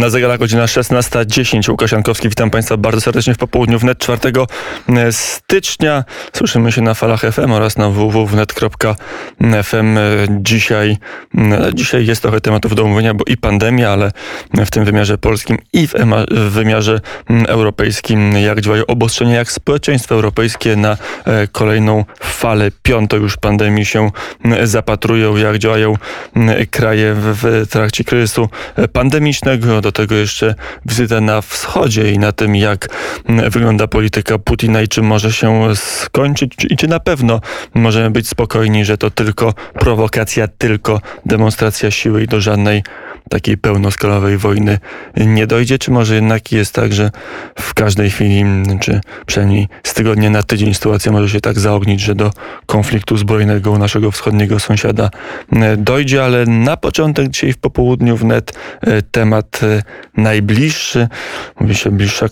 Na zegarach godzina 16.10. Łukasz Jankowski, witam Państwa bardzo serdecznie w popołudniu wnet 4 e, stycznia. Słyszymy się na falach FM oraz na www.wnet.fm. E, dzisiaj, e, dzisiaj jest trochę tematów do omówienia, bo i pandemia, ale w tym wymiarze polskim i w, w wymiarze europejskim, jak działają obostrzenia, jak społeczeństwo europejskie na kolejną falę, piątą już pandemii się zapatrują, jak działają kraje w, w trakcie kryzysu pandemicznego. Do tego jeszcze wizyta na wschodzie i na tym, jak wygląda polityka Putina i czym może się skończyć i czy na pewno możemy być spokojni, że to tylko prowokacja, tylko demonstracja siły i do żadnej takiej pełnoskalowej wojny nie dojdzie, czy może jednak jest tak, że w każdej chwili, czy przynajmniej z tygodnia na tydzień sytuacja może się tak zaognić, że do konfliktu zbrojnego u naszego wschodniego sąsiada e, dojdzie, ale na początek dzisiaj w popołudniu wnet e, temat e, najbliższy, mówi się bliższa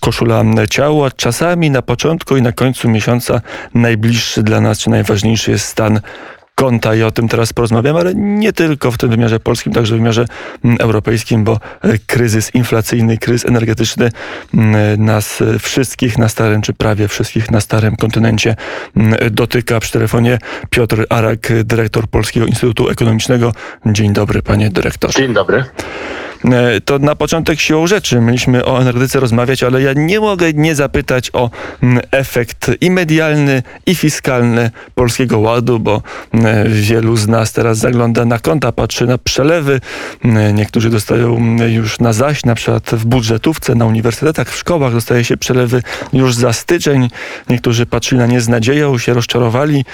koszula ciała, czasami na początku i na końcu miesiąca najbliższy dla nas, czy najważniejszy jest stan konta i o tym teraz porozmawiamy, ale nie tylko w tym wymiarze polskim, także w wymiarze mm, europejskim, bo e, kryzys inflacyjny, kryzys energetyczny mm, nas wszystkich na starym, czy prawie wszystkich na starym kontynencie mm, dotyka. Przy telefonie Piotr Arak, dyrektor Polskiego Instytutu Ekonomicznego. Dzień dobry, panie dyrektorze. Dzień dobry. E, to na początek siłą rzeczy. Mieliśmy o energetyce rozmawiać, ale ja nie mogę nie zapytać o efekt i medialny, i fiskalny Polskiego Ładu, bo wielu z nas teraz zagląda na konta, patrzy na przelewy. Niektórzy dostają już na zaś, na przykład w budżetówce, na uniwersytetach, w szkołach dostaje się przelewy już za styczeń. Niektórzy patrzyli na nie z nadzieją, się rozczarowali,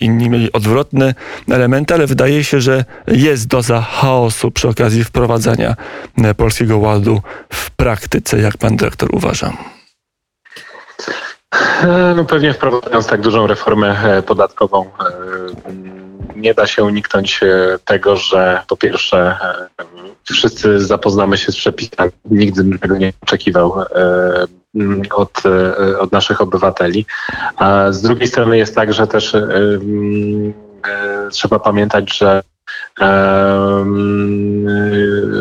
inni mieli odwrotne elementy, ale wydaje się, że jest doza chaosu przy okazji wprowadzania Polskiego Ładu w praktyce, jak pan dyrektor uważa? E, no pewnie wprowadzając tak dużą reformę e, podatkową nie da się uniknąć tego, że po pierwsze wszyscy zapoznamy się z przepisami. Nigdy bym tego nie oczekiwał od, od naszych obywateli. A z drugiej strony jest tak, że też trzeba pamiętać, że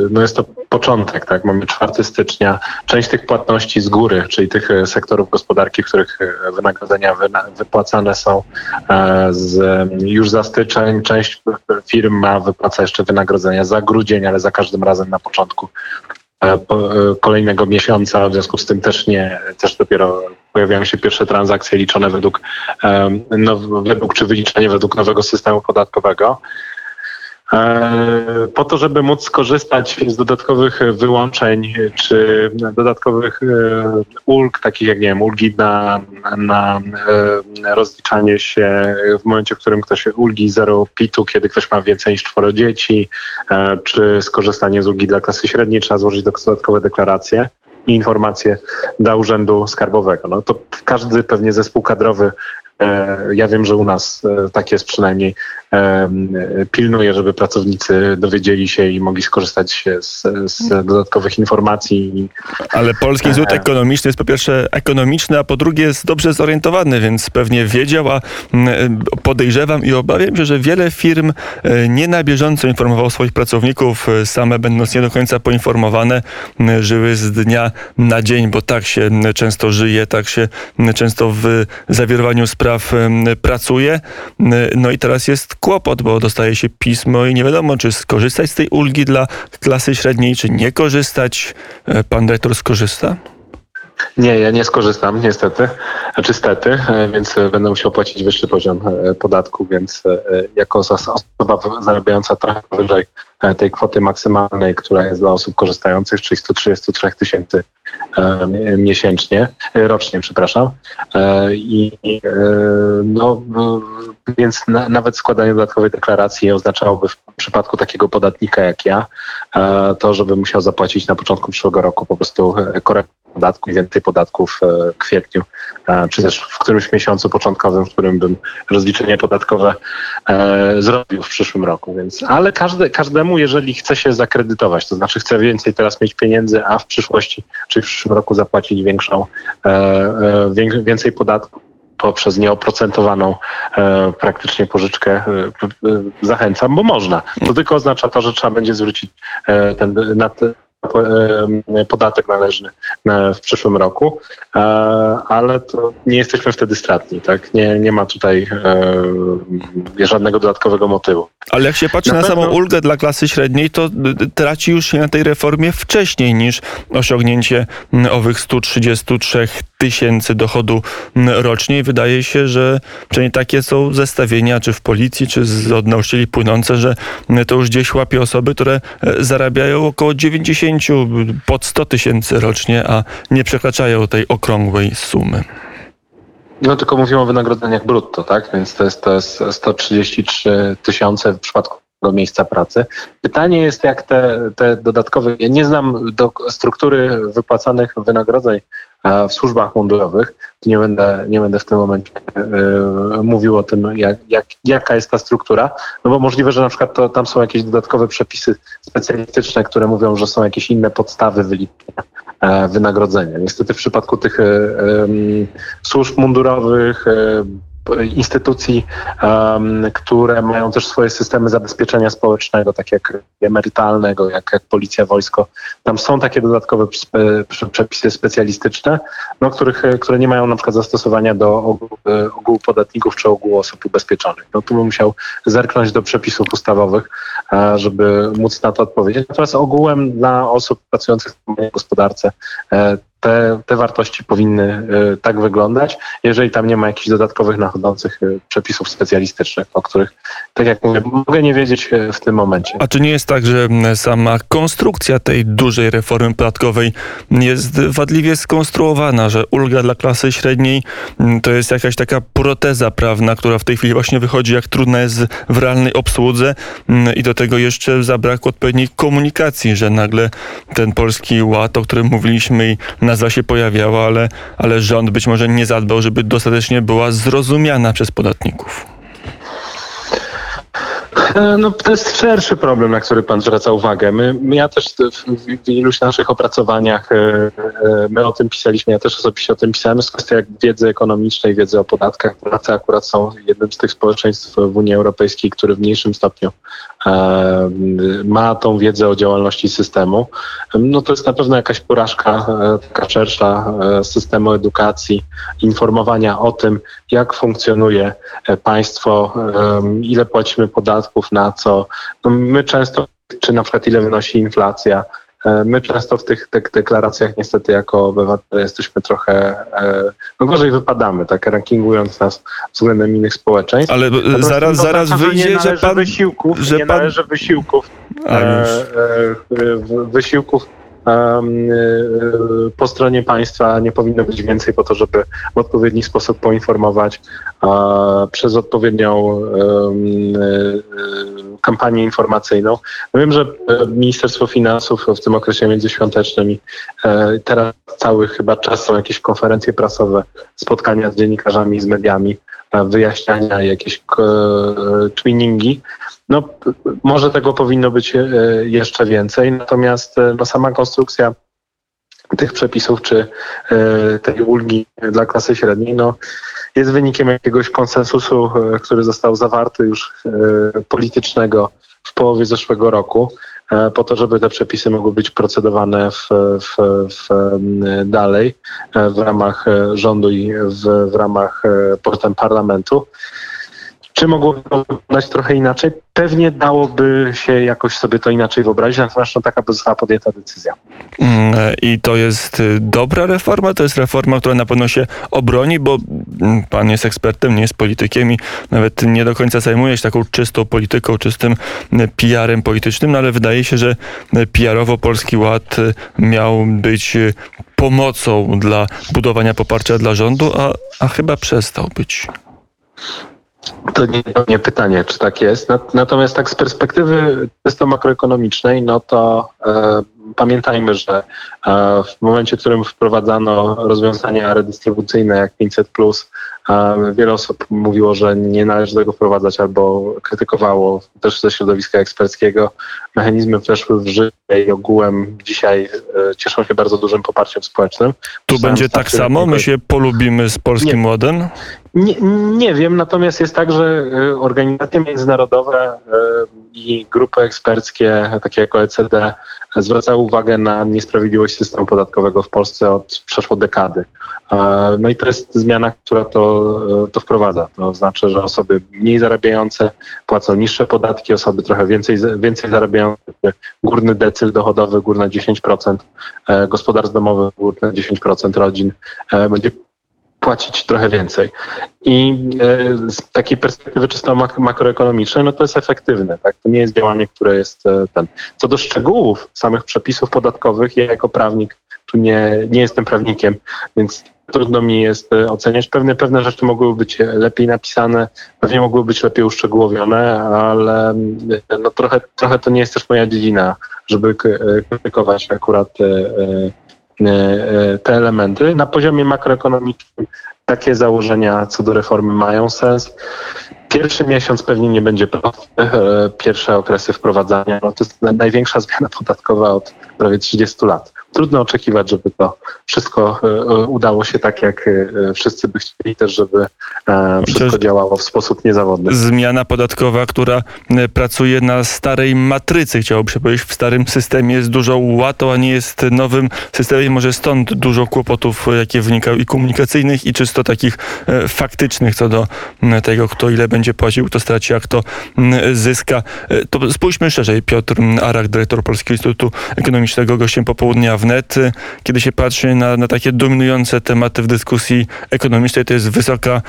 no jest to początek, tak? Mamy 4 stycznia. Część tych płatności z góry, czyli tych e, sektorów gospodarki, w których e, wynagrodzenia wypłacane są e, z, już za styczeń. Część firm ma wypłaca jeszcze wynagrodzenia za grudzień, ale za każdym razem na początku kolejnego miesiąca, w związku z tym też nie, też dopiero pojawiają się pierwsze transakcje liczone według, no, według czy wyliczenie według nowego systemu podatkowego. E, po to, żeby móc skorzystać z dodatkowych wyłączeń czy dodatkowych e, ulg, takich jak nie wiem, ulgi na, na e, rozliczanie się w momencie, w którym ktoś ulgi zero pitu, kiedy ktoś ma więcej niż czworo dzieci, czy skorzystanie z ulgi dla klasy średniej, trzeba złożyć dodatkowe deklaracje i informacje do Urzędu Skarbowego. No to każdy pewnie zespół kadrowy ja wiem, że u nas tak jest przynajmniej pilnuje, żeby pracownicy dowiedzieli się i mogli skorzystać z, z dodatkowych informacji. Ale Polski Instytut Ekonomiczny jest po pierwsze ekonomiczny, a po drugie jest dobrze zorientowany, więc pewnie wiedział, a podejrzewam i obawiam się, że wiele firm e, nie na bieżąco informowało swoich pracowników, e, same będąc nie do końca poinformowane, żyły z dnia na dzień, bo tak się często żyje, tak się często w zawierowaniu spraw pracuje. No i teraz jest kłopot, bo dostaje się pismo i nie wiadomo, czy skorzystać z tej ulgi dla klasy średniej, czy nie korzystać. E, pan dyrektor skorzysta? Nie, ja nie skorzystam niestety, znaczy stety, e, więc będę musiał płacić wyższy poziom e, podatku, więc jako osoba zarabiająca trochę wyżej tej kwoty maksymalnej, która jest dla osób korzystających, czyli 133 tysięcy miesięcznie, rocznie, przepraszam. I no, więc na, nawet składanie dodatkowej deklaracji oznaczałoby w przypadku takiego podatnika jak ja, e, to, żeby musiał zapłacić na początku przyszłego roku po prostu e, korektę podatku i więcej podatków e, w kwietniu, czy też w którymś miesiącu początkowym, w którym bym rozliczenie podatkowe zrobił w przyszłym roku. Więc, ale każde, każdemu, jeżeli chce się zakredytować, to znaczy chce więcej teraz mieć pieniędzy, a w przyszłości, czyli w przyszłym roku zapłacić większą, więcej podatku, poprzez nieoprocentowaną e, praktycznie pożyczkę e, e, zachęcam, bo można. To tylko oznacza to, że trzeba będzie zwrócić ten, na, podatek należny w przyszłym roku, ale to nie jesteśmy wtedy stratni, tak? Nie, nie ma tutaj żadnego dodatkowego motywu. Ale jak się patrzy na, na samą ulgę dla klasy średniej, to traci już się na tej reformie wcześniej niż osiągnięcie owych 133 tysięcy dochodu rocznie. I wydaje się, że przynajmniej takie są zestawienia, czy w policji, czy z od nauczycieli płynące, że to już gdzieś łapie osoby, które e, zarabiają około 90, pod 100 tysięcy rocznie, a nie przekraczają tej okrągłej sumy. No tylko mówimy o wynagrodzeniach brutto, tak? Więc to jest, to jest 133 tysiące w przypadku miejsca pracy. Pytanie jest, jak te, te dodatkowe. Ja nie znam do struktury wypłacanych wynagrodzeń w służbach mundurowych. Nie będę, nie będę w tym momencie y, mówił o tym, jak, jak, jaka jest ta struktura, no bo możliwe, że na przykład to, tam są jakieś dodatkowe przepisy specjalistyczne, które mówią, że są jakieś inne podstawy wyliczenia e, wynagrodzenia. Niestety w przypadku tych y, służb mundurowych, instytucji, które mają też swoje systemy zabezpieczenia społecznego, tak jak emerytalnego, jak, jak policja, wojsko. Tam są takie dodatkowe przepisy specjalistyczne, no, których, które nie mają na przykład zastosowania do ogółu, ogółu podatników czy ogółu osób ubezpieczonych. No, tu bym musiał zerknąć do przepisów ustawowych, żeby móc na to odpowiedzieć. Natomiast ogółem dla osób pracujących w gospodarce e, te, te wartości powinny e, tak wyglądać, jeżeli tam nie ma jakichś dodatkowych nachodzących e, przepisów specjalistycznych, o których, tak jak mówię, mogę nie wiedzieć e, w tym momencie. A czy nie jest tak, że sama konstrukcja tej dużej reformy podatkowej jest wadliwie skonstruowana, że ulga dla klasy średniej to jest jakaś taka proteza prawna, która w tej chwili właśnie wychodzi, jak trudna jest w realnej obsłudze i do tego jeszcze zabrakło odpowiedniej komunikacji, że nagle ten polski ład, o którym mówiliśmy i nazwa się pojawiała, ale, ale rząd być może nie zadbał, żeby dostatecznie była zrozumiana przez podatników. E, no, to jest szerszy problem, na który Pan zwraca uwagę. My, ja też w, w iluś naszych opracowaniach, e, e, my o tym pisaliśmy, ja też osobiście o tym pisałem, jest kwestia wiedzy ekonomicznej, wiedzy o podatkach. Polacy akurat są jednym z tych społeczeństw w Unii Europejskiej, który w mniejszym stopniu ma tą wiedzę o działalności systemu. No to jest na pewno jakaś porażka taka szersza systemu edukacji, informowania o tym, jak funkcjonuje państwo, ile płacimy podatków, na co. No my często, czy na przykład ile wynosi inflacja, e, My często w tych deklaracjach niestety jako obywatele jesteśmy trochę, e, no gorzej wypadamy, tak rankingując nas względem innych społeczeństw. Ale Natomiast zaraz, zaraz wyjdzie, że pan... Wysiłków, że nie pan... należy wysiłków, e, wysiłków po stronie państwa nie powinno być więcej po to, żeby w odpowiedni sposób poinformować przez odpowiednią kampanię informacyjną. No wiem, że e, Ministerstwo Finansów w tym okresie międzyświątecznym i e, teraz cały chyba czas są jakieś konferencje prasowe, spotkania z dziennikarzami, z mediami, e, wyjaśniania, jakieś twinningi. No, może tego powinno być jeszcze więcej, natomiast no, sama konstrukcja tych przepisów czy tej ulgi dla klasy średniej, no, jest wynikiem jakiegoś konsensusu, e, który został zawarty już e, politycznego w połowie zeszłego roku, e, po to, żeby te przepisy mogły być procedowane w, w, w dalej w ramach rządu i w, w ramach potem parlamentu. Czy mogłoby to wyglądać trochę inaczej? Pewnie dałoby się jakoś sobie to inaczej wyobrazić, natomiast no, taka by została podjęta decyzja. Mm, I to jest y, dobra reforma, to jest reforma, która na pewno się obroni, bo mm, pan jest ekspertem, nie jest politykiem i nawet nie do końca zajmuje się taką czystą polityką, czystym y, PR-em politycznym, no ale wydaje się, że y, PR-owo Polski Ład miał być pomocą dla budowania poparcia dla rządu, a, a chyba przestał być. To nie, nie pytanie, czy tak jest. Natomiast tak z perspektywy czysto makroekonomicznej, no to e, pamiętajmy, że e, w momencie, w którym wprowadzano rozwiązania redystrybucyjne jak 500, e, wiele osób mówiło, że nie należy tego wprowadzać albo krytykowało też ze środowiska eksperckiego. Mechanizmy weszły w życie i ogółem dzisiaj e, cieszą się bardzo dużym poparciem społecznym. Tu będzie tak samo? My się polubimy z Polskim nie. Ładem? Nie, nie wiem, natomiast jest tak, że y, organizacje międzynarodowe y, i grupy eksperckie, takie jak OECD, zwracały uwagę na niesprawiedliwość systemu podatkowego w Polsce od przeszło dekady. No i to jest zmiana, która to, y, to wprowadza. To znaczy, że osoby mniej zarabiające płacą niższe podatki, osoby trochę więcej, więcej zarabiające, górny decyl dochodowy, górne 10% gospodarstw domowych, górne 10% rodzin będzie płacić trochę więcej. I e, z takiej perspektywy czysto mak makroekonomicznej, no to jest efektywne. Tak? To nie jest działanie, które jest e, ten. Co do szczegółów samych przepisów podatkowych, ja jako prawnik tu nie, nie jestem prawnikiem, więc trudno mi jest e, oceniać. Pewne, pewne rzeczy mogłyby być lepiej napisane, pewnie mogłyby być lepiej uszczegółowione, ale no trochę, trochę to nie jest też moja dziedzina, żeby krytykować akurat te elementy. Na poziomie makroekonomicznym takie założenia co do reformy mają sens. Pierwszy miesiąc pewnie nie będzie prosty. E, pierwsze okresy wprowadzania no to jest największa zmiana podatkowa od prawie 30 lat trudno oczekiwać, żeby to wszystko e, e, udało się tak, jak e, wszyscy by chcieli też, żeby wszystko działało w sposób niezawodny. Zmiana podatkowa, która pracuje na starej matrycy, chciałoby się powiedzieć, w starym systemie jest dużo łatą, a nie jest nowym systemem. Może stąd dużo kłopotów, jakie wynikają i komunikacyjnych, i czysto takich faktycznych co do tego, kto ile będzie płacił, kto straci, a kto zyska. To spójrzmy szerzej. Piotr Arak, dyrektor Polskiego Instytutu Ekonomicznego, gościem popołudnia wnet. Kiedy się patrzy na, na takie dominujące tematy w dyskusji ekonomicznej, to jest wysoka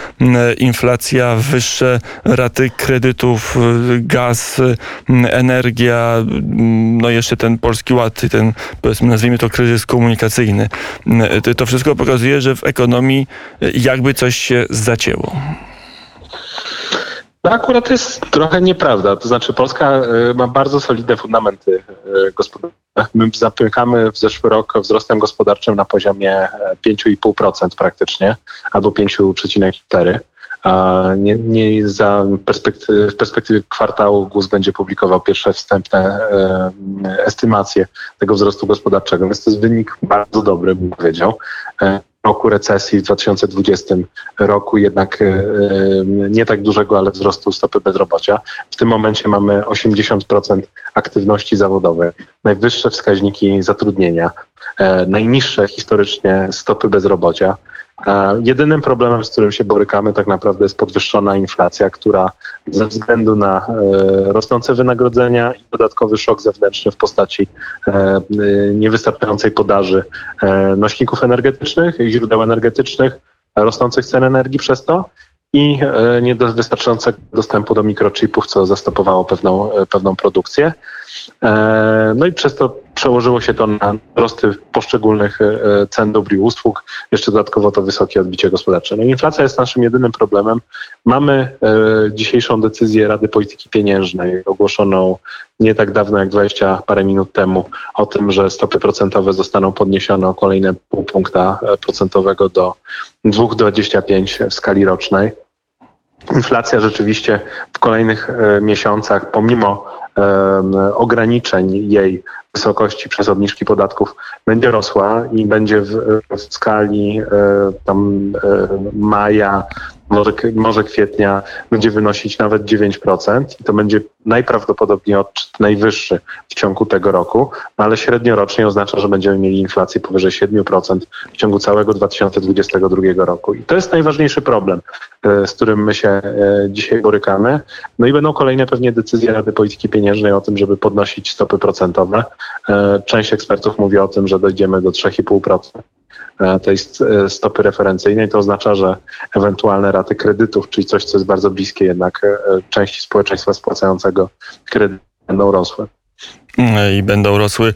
inflacja, wyższe raty kredytów, gaz, energia, no jeszcze ten polski ład, ten powiedzmy nazwijmy to kryzys komunikacyjny. To wszystko pokazuje, że w ekonomii jakby coś się zacięło. To akurat jest trochę nieprawda. To znaczy Polska y, ma bardzo solidne fundamenty y, gospodarcze. My zapykamy w zeszły rok wzrostem gospodarczym na poziomie 5,5% e, praktycznie, albo 5,4%. Nie, nie za perspektywy, w perspektywie kwartału GUS będzie publikował pierwsze wstępne e, estymacje tego wzrostu gospodarczego, więc to jest wynik bardzo dobry, bym powiedział. E, roku recesji w 2020 roku jednak e, nie tak dużego, ale wzrostu stopy bezrobocia. W tym momencie mamy 80% aktywności zawodowej, najwyższe wskaźniki zatrudnienia, e, najniższe historycznie stopy bezrobocia. Jedynym problemem, z którym się borykamy, tak naprawdę jest podwyższona inflacja, która ze względu na e, rosnące wynagrodzenia i dodatkowy szok zewnętrzny w postaci e, e, niewystarczającej podaży nośników energetycznych, źródeł energetycznych, rosnących cen energii przez to i niewystarczającego dostępu do mikrochipów, co zastopowało pewną, pewną produkcję. E, no i przez to przełożyło się to na wzrosty poszczególnych e, cen dóbr i usług, jeszcze dodatkowo to wysokie odbicie gospodarcze. No inflacja jest naszym jedynym problemem. Mamy e, dzisiejszą decyzję Rady Polityki Pieniężnej ogłoszoną nie tak dawno jak 20 parę minut temu o tym, że stopy procentowe zostaną podniesione o kolejne pół punkta procentowego do 2,25 w skali rocznej. Inflacja rzeczywiście w kolejnych miesiącach, pomimo ograniczeń jej wysokości przez obniżki podatków będzie rosła i będzie w, w skali e, tam e, maja, może, może kwietnia będzie wynosić nawet 9% i to będzie najprawdopodobniej odczyt najwyższy w ciągu tego roku, no ale średniorocznie oznacza, że będziemy mieli inflację powyżej 7% w ciągu całego 2022 roku. I to jest najważniejszy problem, e, z którym my się dzisiaj borykamy. No i będą kolejne pewnie decyzje Rady Polityki Pieniężnej o tym, żeby podnosić stopy procentowe. E, część ekspertów mówi o tym, że dojdziemy do 3,5% e, tej e, stopy referencyjnej. To oznacza, że ewentualne raty kredytów, czyli coś, co jest bardzo bliskie jednak części społeczeństwa spłacającego kredyt, będą rosły i będą rosły.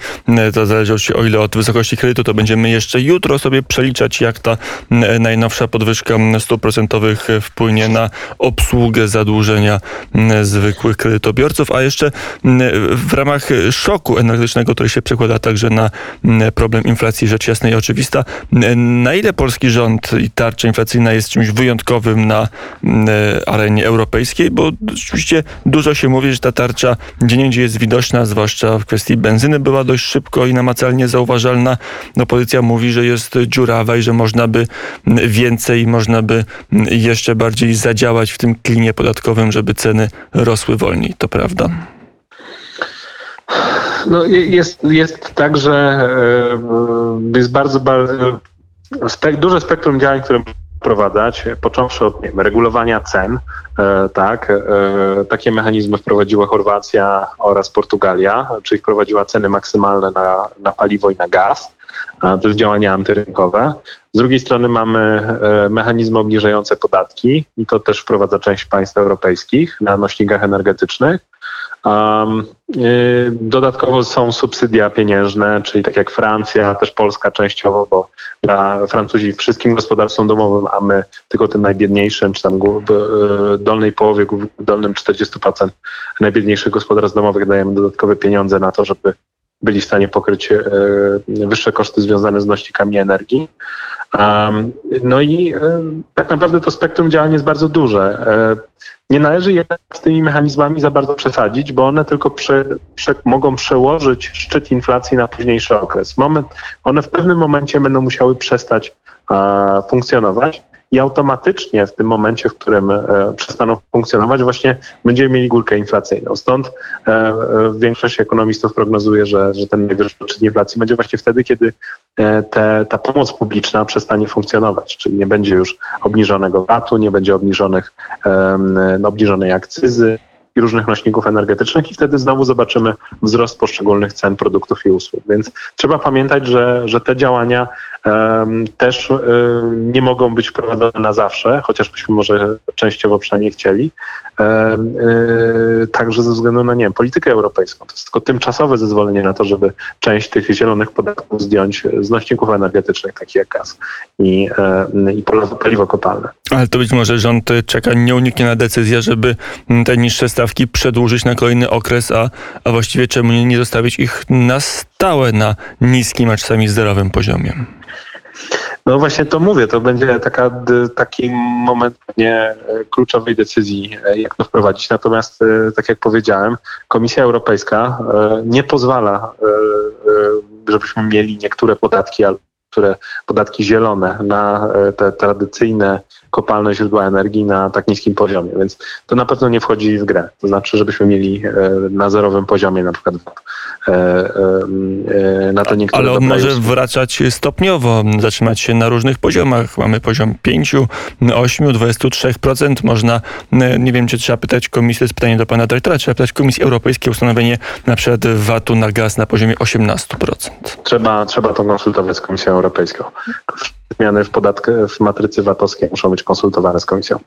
To zależy o ile od wysokości kredytu, to będziemy jeszcze jutro sobie przeliczać, jak ta najnowsza podwyżka stóp procentowych wpłynie na obsługę zadłużenia zwykłych kredytobiorców, a jeszcze w ramach szoku energetycznego, który się przekłada także na problem inflacji, rzecz jasna i oczywista, na ile polski rząd i tarcza inflacyjna jest czymś wyjątkowym na arenie europejskiej, bo oczywiście dużo się mówi, że ta tarcza gdzie jest widoczna, zwłaszcza w kwestii benzyny była dość szybko i namacalnie zauważalna. Opozycja mówi, że jest dziurawa i że można by więcej, można by jeszcze bardziej zadziałać w tym klinie podatkowym, żeby ceny rosły wolniej. To prawda? No, jest, jest tak, że jest bardzo, bardzo duże spektrum działań, które wprowadzać, począwszy od wiem, regulowania cen, e, tak, e, takie mechanizmy wprowadziła Chorwacja oraz Portugalia, czyli wprowadziła ceny maksymalne na, na paliwo i na gaz, to jest działania antyrynkowe. Z drugiej strony mamy e, mechanizmy obniżające podatki i to też wprowadza część państw europejskich na nośnikach energetycznych. Um, dodatkowo są subsydia pieniężne, czyli tak jak Francja, też Polska częściowo, bo dla Francuzi wszystkim gospodarstwom domowym, a my tylko tym najbiedniejszym, czy tam w dolnej połowie, dolnym 40% najbiedniejszych gospodarstw domowych dajemy dodatkowe pieniądze na to, żeby byli w stanie pokryć e, wyższe koszty związane z nośnikami energii. No i e, tak naprawdę to spektrum działań jest bardzo duże. E, nie należy jednak z tymi mechanizmami za bardzo przesadzić, bo one tylko prze, prze, mogą przełożyć szczyt inflacji na późniejszy okres. Moment, one w pewnym momencie będą musiały przestać funkcjonować i automatycznie w tym momencie, w którym e, przestaną funkcjonować, właśnie będziemy mieli górkę inflacyjną. Stąd e, e, większość ekonomistów prognozuje, że, że ten najwyższy szczyt inflacji będzie właśnie wtedy, kiedy te, ta pomoc publiczna przestanie funkcjonować, czyli nie będzie już obniżonego VAT-u, nie będzie obniżonych, no, obniżonej akcyzy, i różnych nośników energetycznych i wtedy znowu zobaczymy wzrost poszczególnych cen produktów i usług. Więc trzeba pamiętać, że, że te działania um, też um, nie mogą być prowadzone na zawsze, chociaż byśmy może częściowo przynajmniej chcieli. Um, także ze względu na nie wiem, politykę europejską. To jest tylko tymczasowe zezwolenie na to, żeby część tych zielonych podatków zdjąć z nośników energetycznych, takich jak gaz i, i paliwo kopalne. Ale to być może rząd czeka nieunikniona decyzja, żeby te niższe stawki przedłużyć na kolejny okres, a, a właściwie czemu nie, nie zostawić ich na stałe na niskim, a czasami zerowym poziomie? No właśnie to mówię, to będzie taka, taki moment nie e, kluczowej decyzji, e, jak to wprowadzić. Natomiast, e, tak jak powiedziałem, Komisja Europejska nie pozwala, żebyśmy mieli niektóre podatki albo które podatki zielone na te tradycyjne kopalne źródła energii na tak niskim poziomie, więc to na pewno nie wchodzi w grę. To znaczy, żebyśmy mieli na zerowym poziomie na przykład E, e, e, na te niektóre Ale on może wracać stopniowo, zatrzymać się na różnych poziomach. Mamy poziom 5, 8, 23%. Można, nie wiem, czy trzeba pytać komisji, to jest pytanie do pana dyrektora, trzeba pytać Komisji Europejskiej o ustanowienie na przykład VAT-u na gaz na poziomie 18%. Trzeba, trzeba to konsultować z Komisją Europejską zmiany w, podatku, w matrycy VAT-owskiej muszą być konsultowane z komisją.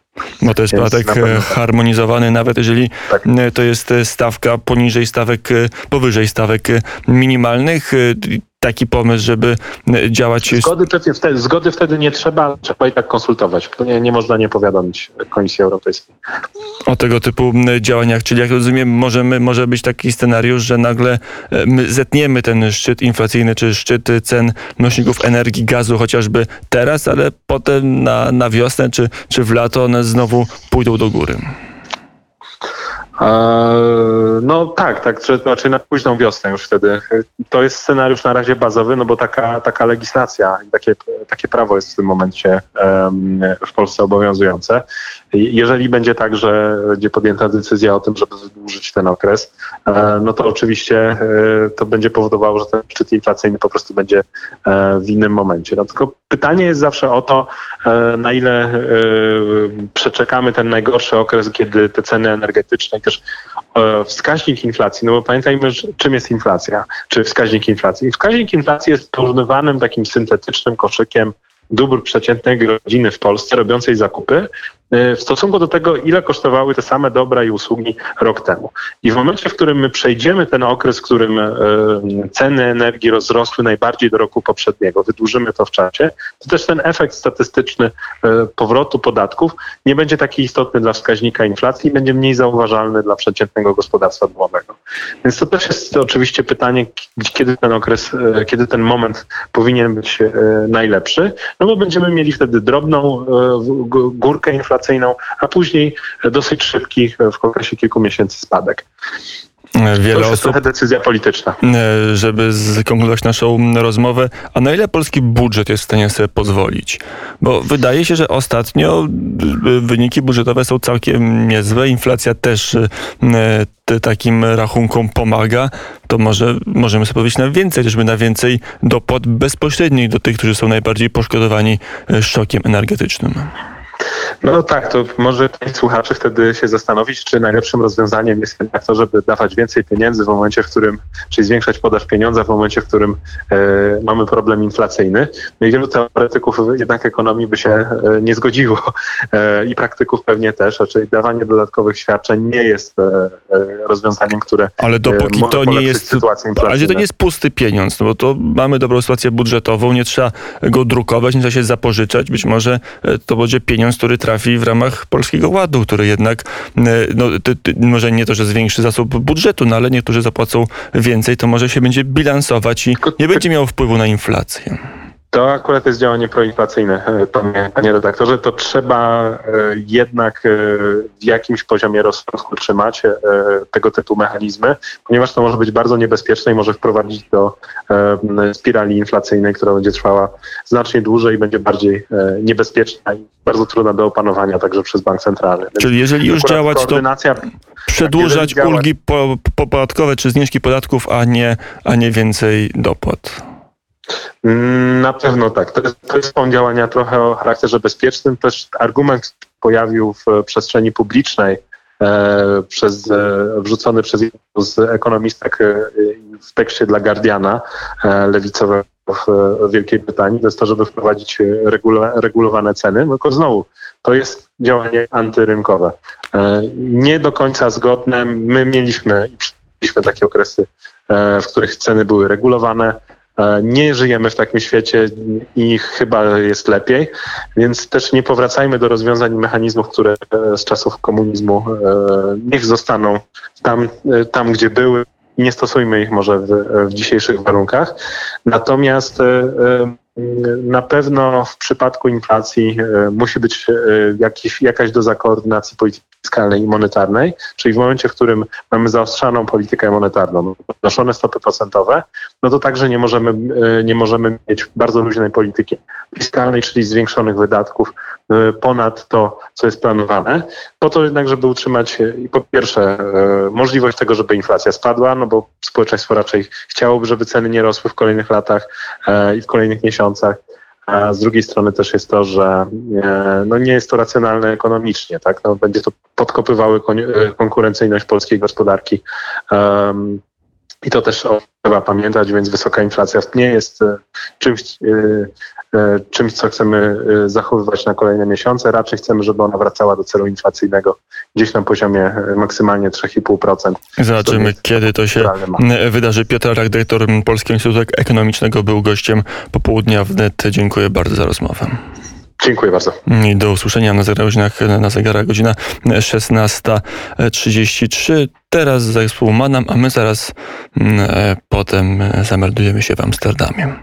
No to jest Więc podatek pewno... harmonizowany, nawet jeżeli tak. to jest stawka poniżej stawek, powyżej stawek minimalnych taki pomysł, żeby działać. Zgody wtedy, zgody wtedy nie trzeba, trzeba i tak konsultować. To nie, nie można nie powiadomić Komisji Europejskiej. O tego typu działaniach, czyli jak rozumiem, możemy, może być taki scenariusz, że nagle e, my zetniemy ten szczyt inflacyjny, czy szczyt cen nośników energii, gazu chociażby teraz, ale potem na, na wiosnę, czy, czy w lato one znowu pójdą do góry. No tak, tak, to znaczy na późną wiosnę już wtedy. To jest scenariusz na razie bazowy, no bo taka, taka legislacja i takie, takie prawo jest w tym momencie w Polsce obowiązujące. Jeżeli będzie tak, że będzie podjęta decyzja o tym, żeby wydłużyć ten okres, e, no to oczywiście e, to będzie powodowało, że ten szczyt inflacyjny po prostu będzie e, w innym momencie. No tylko pytanie jest zawsze o to, na ile przeczekamy ten najgorszy okres, kiedy te ceny energetyczne, też wskaźnik inflacji, no bo pamiętajmy, czym jest inflacja, czy wskaźnik inflacji. Wskaźnik inflacji jest porównywanym takim syntetycznym koszykiem dóbr przeciętnej rodziny w Polsce robiącej zakupy E, w stosunku do tego, ile kosztowały te same dobra i usługi rok temu. I w momencie, w którym my przejdziemy ten okres, w którym e, ceny energii rozrosły najbardziej do roku poprzedniego, wydłużymy to w czasie, to też ten efekt statystyczny e, powrotu podatków nie będzie taki istotny dla wskaźnika inflacji, będzie mniej zauważalny dla przeciętnego gospodarstwa domowego. Więc to też jest oczywiście pytanie, kiedy ten okres, kiedy ten moment powinien być najlepszy, no bo będziemy mieli wtedy drobną górkę inflacji, inflacyjną, a później dosyć szybki w okresie kilku miesięcy spadek. Wiele to jest osób, trochę decyzja polityczna. e, żeby skonkludować naszą rozmowę, a na ile polski budżet jest w stanie sobie pozwolić? Bo wydaje się, że ostatnio e, wyniki budżetowe są całkiem niezłe, inflacja też e, takim rachunkom pomaga, to może możemy sobie powiedzieć na więcej, chociażby na więcej dopłat bezpośrednich do tych, którzy są najbardziej poszkodowani szokiem energetycznym. No tak, to może część słuchaczy wtedy się zastanowić, czy najlepszym rozwiązaniem jest jednak to, żeby dawać więcej pieniędzy w momencie, w którym, czyli zwiększać podaż pieniądza w momencie, w którym e, mamy problem inflacyjny. No i wielu teoretyków jednak ekonomii by się e, nie zgodziło e, i praktyków pewnie też, czyli dawanie dodatkowych świadczeń nie jest e, e, rozwiązaniem, które Ale dopóki może to nie jest, sytuację ale to nie inflacyjną. jest pusty pieniądz, no bo to mamy dobrą sytuację budżetową, nie trzeba go drukować, nie trzeba się zapożyczać. Być może e, to będzie pieniądz, który trafi w ramach Polskiego Ładu, który jednak, e, no, ty, ty, może nie to, że zwiększy zasób budżetu, no ale niektórzy zapłacą więcej, to może się będzie bilansować i nie będzie miało wpływu na inflację. To akurat jest działanie proinflacyjne, e, panie, panie redaktorze. To trzeba e, jednak e, w jakimś poziomie rozsądku trzymać tego typu mechanizmy, ponieważ to może być bardzo niebezpieczne i może wprowadzić do spirali inflacyjnej, która będzie trwała znacznie dłużej i będzie bardziej niebezpieczna i bardzo trudna do opanowania także przez bank centralny. Czyli jeżeli już działać, to przedłużać ulgi po, po, podatkowe czy zniżki podatków, a nie, a nie więcej dopłat. Mm, Na pewno tak. To jest, to form działania trochę o charakterze bezpiecznym. Też argument pojawił w przestrzeni publicznej e, przez, e, wrzucony przez jedną z ekonomistek e, w tekście dla Guardiana e, lewicowego w, Wielkiej Brytanii. To jest to, żeby wprowadzić e, regulowane ceny. No Tylko znowu, to jest działanie antyrynkowe. E, nie do końca zgodne. My mieliśmy i mieliśmy takie okresy, e, w których ceny były regulowane. E, Nie żyjemy w takim świecie i chyba jest lepiej, więc też nie powracajmy do rozwiązań i mechanizmów, które e, z czasów komunizmu e, niech zostaną tam, tam gdzie były nie stosujmy ich może w, w dzisiejszych warunkach. Natomiast na pewno w przypadku inflacji musi być jakiś, jakaś doza koordynacji polityki fiskalnej i monetarnej, czyli w momencie, w którym mamy zaostrzaną politykę monetarną, podnoszone stopy procentowe, no to także nie możemy, e, nie możemy mieć bardzo luźnej polityki fiskalnej, czyli zwiększonych wydatków e, ponad to, co jest planowane, po to jednak, żeby utrzymać e, po pierwsze możliwość tego, żeby inflacja spadła, no bo społeczeństwo raczej chciałoby, żeby ceny nie rosły w kolejnych latach i w kolejnych miesiącach. A z drugiej strony też jest to, że no nie jest to racjonalne ekonomicznie, tak? No będzie to podkopywały kon- konkurencyjność polskiej gospodarki. Um, i to też trzeba pamiętać, więc wysoka inflacja nie jest e, czymś, e, e, czymś, co chcemy zachowywać na kolejne miesiące. Raczej chcemy, żeby ona wracała do celu inflacyjnego gdzieś na poziomie maksymalnie 3,5%. Zobaczymy, kiedy to się wydarzy. Piotr Rak, dyrektor Polskiego Instytutu Ekonomicznego, był gościem popołudnia wnet. Dziękuję bardzo za rozmowę. Dziękuję bardzo. Do usłyszenia na zegarach, na zegarach godzina 16.33. Teraz zespół Manam, a my zaraz mm, e, potem zameldujemy się w Amsterdamie.